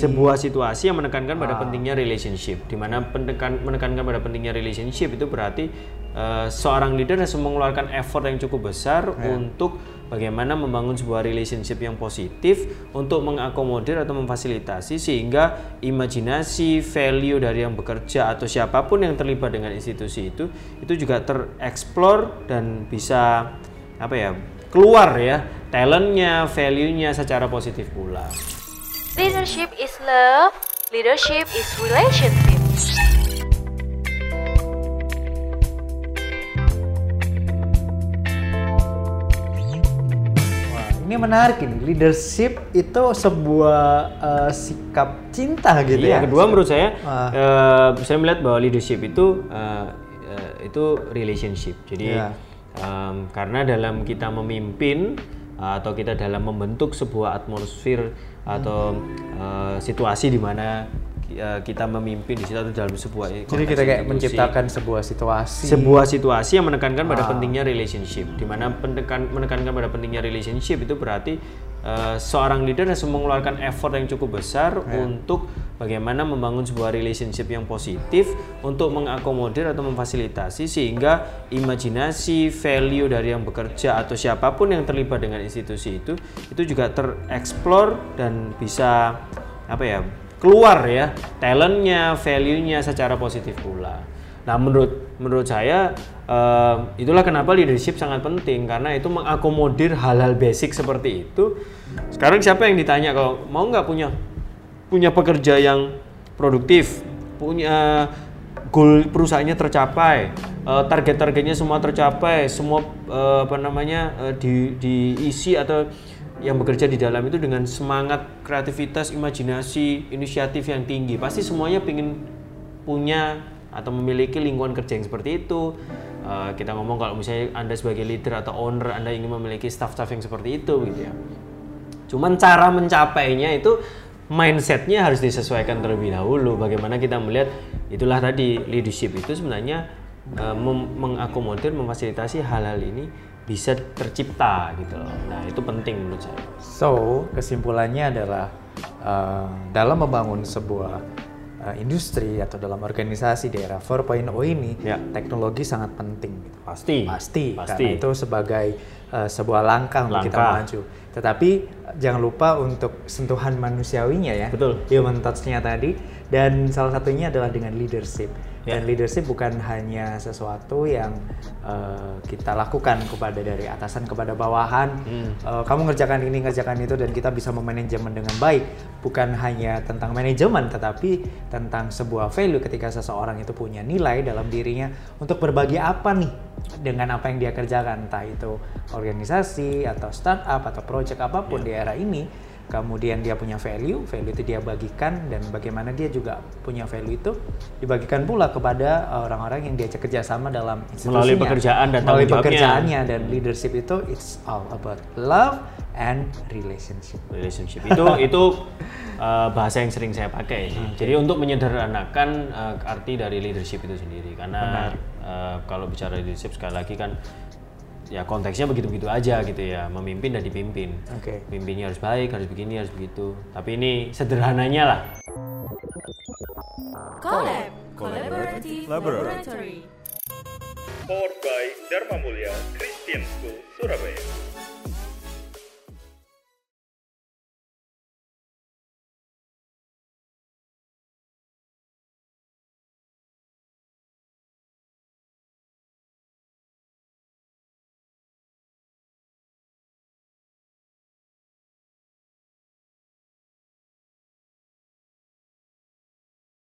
sebuah situasi yang menekankan pada Ah. pentingnya relationship di mana menekankan pada pentingnya relationship itu berarti eh, seorang leader harus mengeluarkan effort yang cukup besar Ya. untuk bagaimana membangun sebuah relationship yang positif untuk mengakomodir atau memfasilitasi sehingga imajinasi value dari yang bekerja atau siapa pun yang terlibat dengan institusi itu itu juga tereksplor dan bisa apa ya keluar ya talentnya value-nya secara positif pula. Leadership is love. Leadership is relationship. Wah, ini menarik ini. Leadership itu sebuah eh, sikap cinta gitu Iya, ya. kedua menurut saya, Ah. eh, saya melihat bahwa leadership itu eh, eh, itu relationship. Jadi Iya. em, karena dalam kita memimpin atau kita dalam membentuk sebuah atmosfer atau eh, situasi di mana eh, kita memimpin di situ atau dalam sebuah Jadi kita kayak institusi, menciptakan sebuah situasi. sebuah situasi yang menekankan pada Ah. pentingnya relationship di mana menekankan pada pentingnya relationship itu berarti eh, seorang leader harus mengeluarkan effort yang cukup besar Ya. untuk bagaimana membangun sebuah relationship yang positif untuk mengakomodir atau memfasilitasi sehingga imajinasi value dari yang bekerja atau siapa pun yang terlibat dengan institusi itu itu juga tereksplor dan bisa apa ya keluar ya talentnya value-nya secara positif pula. Nah, menurut menurut saya eh, itulah kenapa leadership sangat penting karena itu mengakomodir hal-hal basic seperti itu. Sekarang siapa yang ditanya kalau mau nggak punya punya pekerja yang produktif, punya goal perusahaannya tercapai, eh, target-targetnya semua tercapai, semua eh, apa namanya eh, di diisi atau yang bekerja di dalam itu dengan semangat kreativitas, imajinasi, inisiatif yang tinggi. Pasti semuanya ingin punya atau memiliki lingkungan kerja yang seperti itu. Eh, kita ngomong kalau misalnya Anda sebagai leader atau owner Anda ingin memiliki staff-staff yang seperti itu gitu ya. Cuman cara mencapainya itu mindsetnya harus disesuaikan terlebih dahulu. Bagaimana kita melihat itulah tadi leadership itu sebenarnya mem- mengakomodir, memfasilitasi hal-hal ini bisa tercipta gitu loh. Nah itu penting menurut saya. So, kesimpulannya adalah eh, dalam membangun sebuah eh, industri atau dalam organisasi di era 4.0 ini, Ya. teknologi sangat penting. gitu. Pasti. Pasti, Pasti. karena itu sebagai eh, sebuah langkah untuk kita Langkah. maju. Tetapi jangan lupa untuk sentuhan manusiawinya ya, Betul. human touch-nya tadi, dan salah satunya adalah dengan leadership. Ya. Dan leadership bukan hanya sesuatu yang eh, kita lakukan kepada dari atasan kepada bawahan. Hmm. Eh, kamu ngerjakan ini, ngerjakan itu, dan kita bisa memanajemen dengan baik. Bukan hanya tentang manajemen, tetapi tentang sebuah value ketika seseorang itu punya nilai dalam dirinya untuk berbagi apa nih dengan apa yang dia kerjakan, entah itu organisasi atau startup atau project apa pun di era ini. Kemudian dia punya value, value itu dia bagikan dan bagaimana dia juga punya value itu dibagikan pula kepada orang-orang yang diajak kerjasama dalam institusinya. Melalui pekerjaan dan Melalui tanggung jawabnya. pekerjaannya dan leadership itu it's all about love and relationship. relationship itu itu uh, bahasa yang sering saya pakai sih. Jadi untuk menyederhanakan uh, arti dari leadership itu sendiri karena uh, kalau bicara leadership sekali lagi kan ya konteksnya begitu-begitu aja gitu ya memimpin dan dipimpin. Oke. Pimpinnya harus baik, harus begini, harus begitu. Tapi ini sederhananya lah. Collab. Collaborative Laboratory. Powered by Dharma Mulia Christian School Surabaya.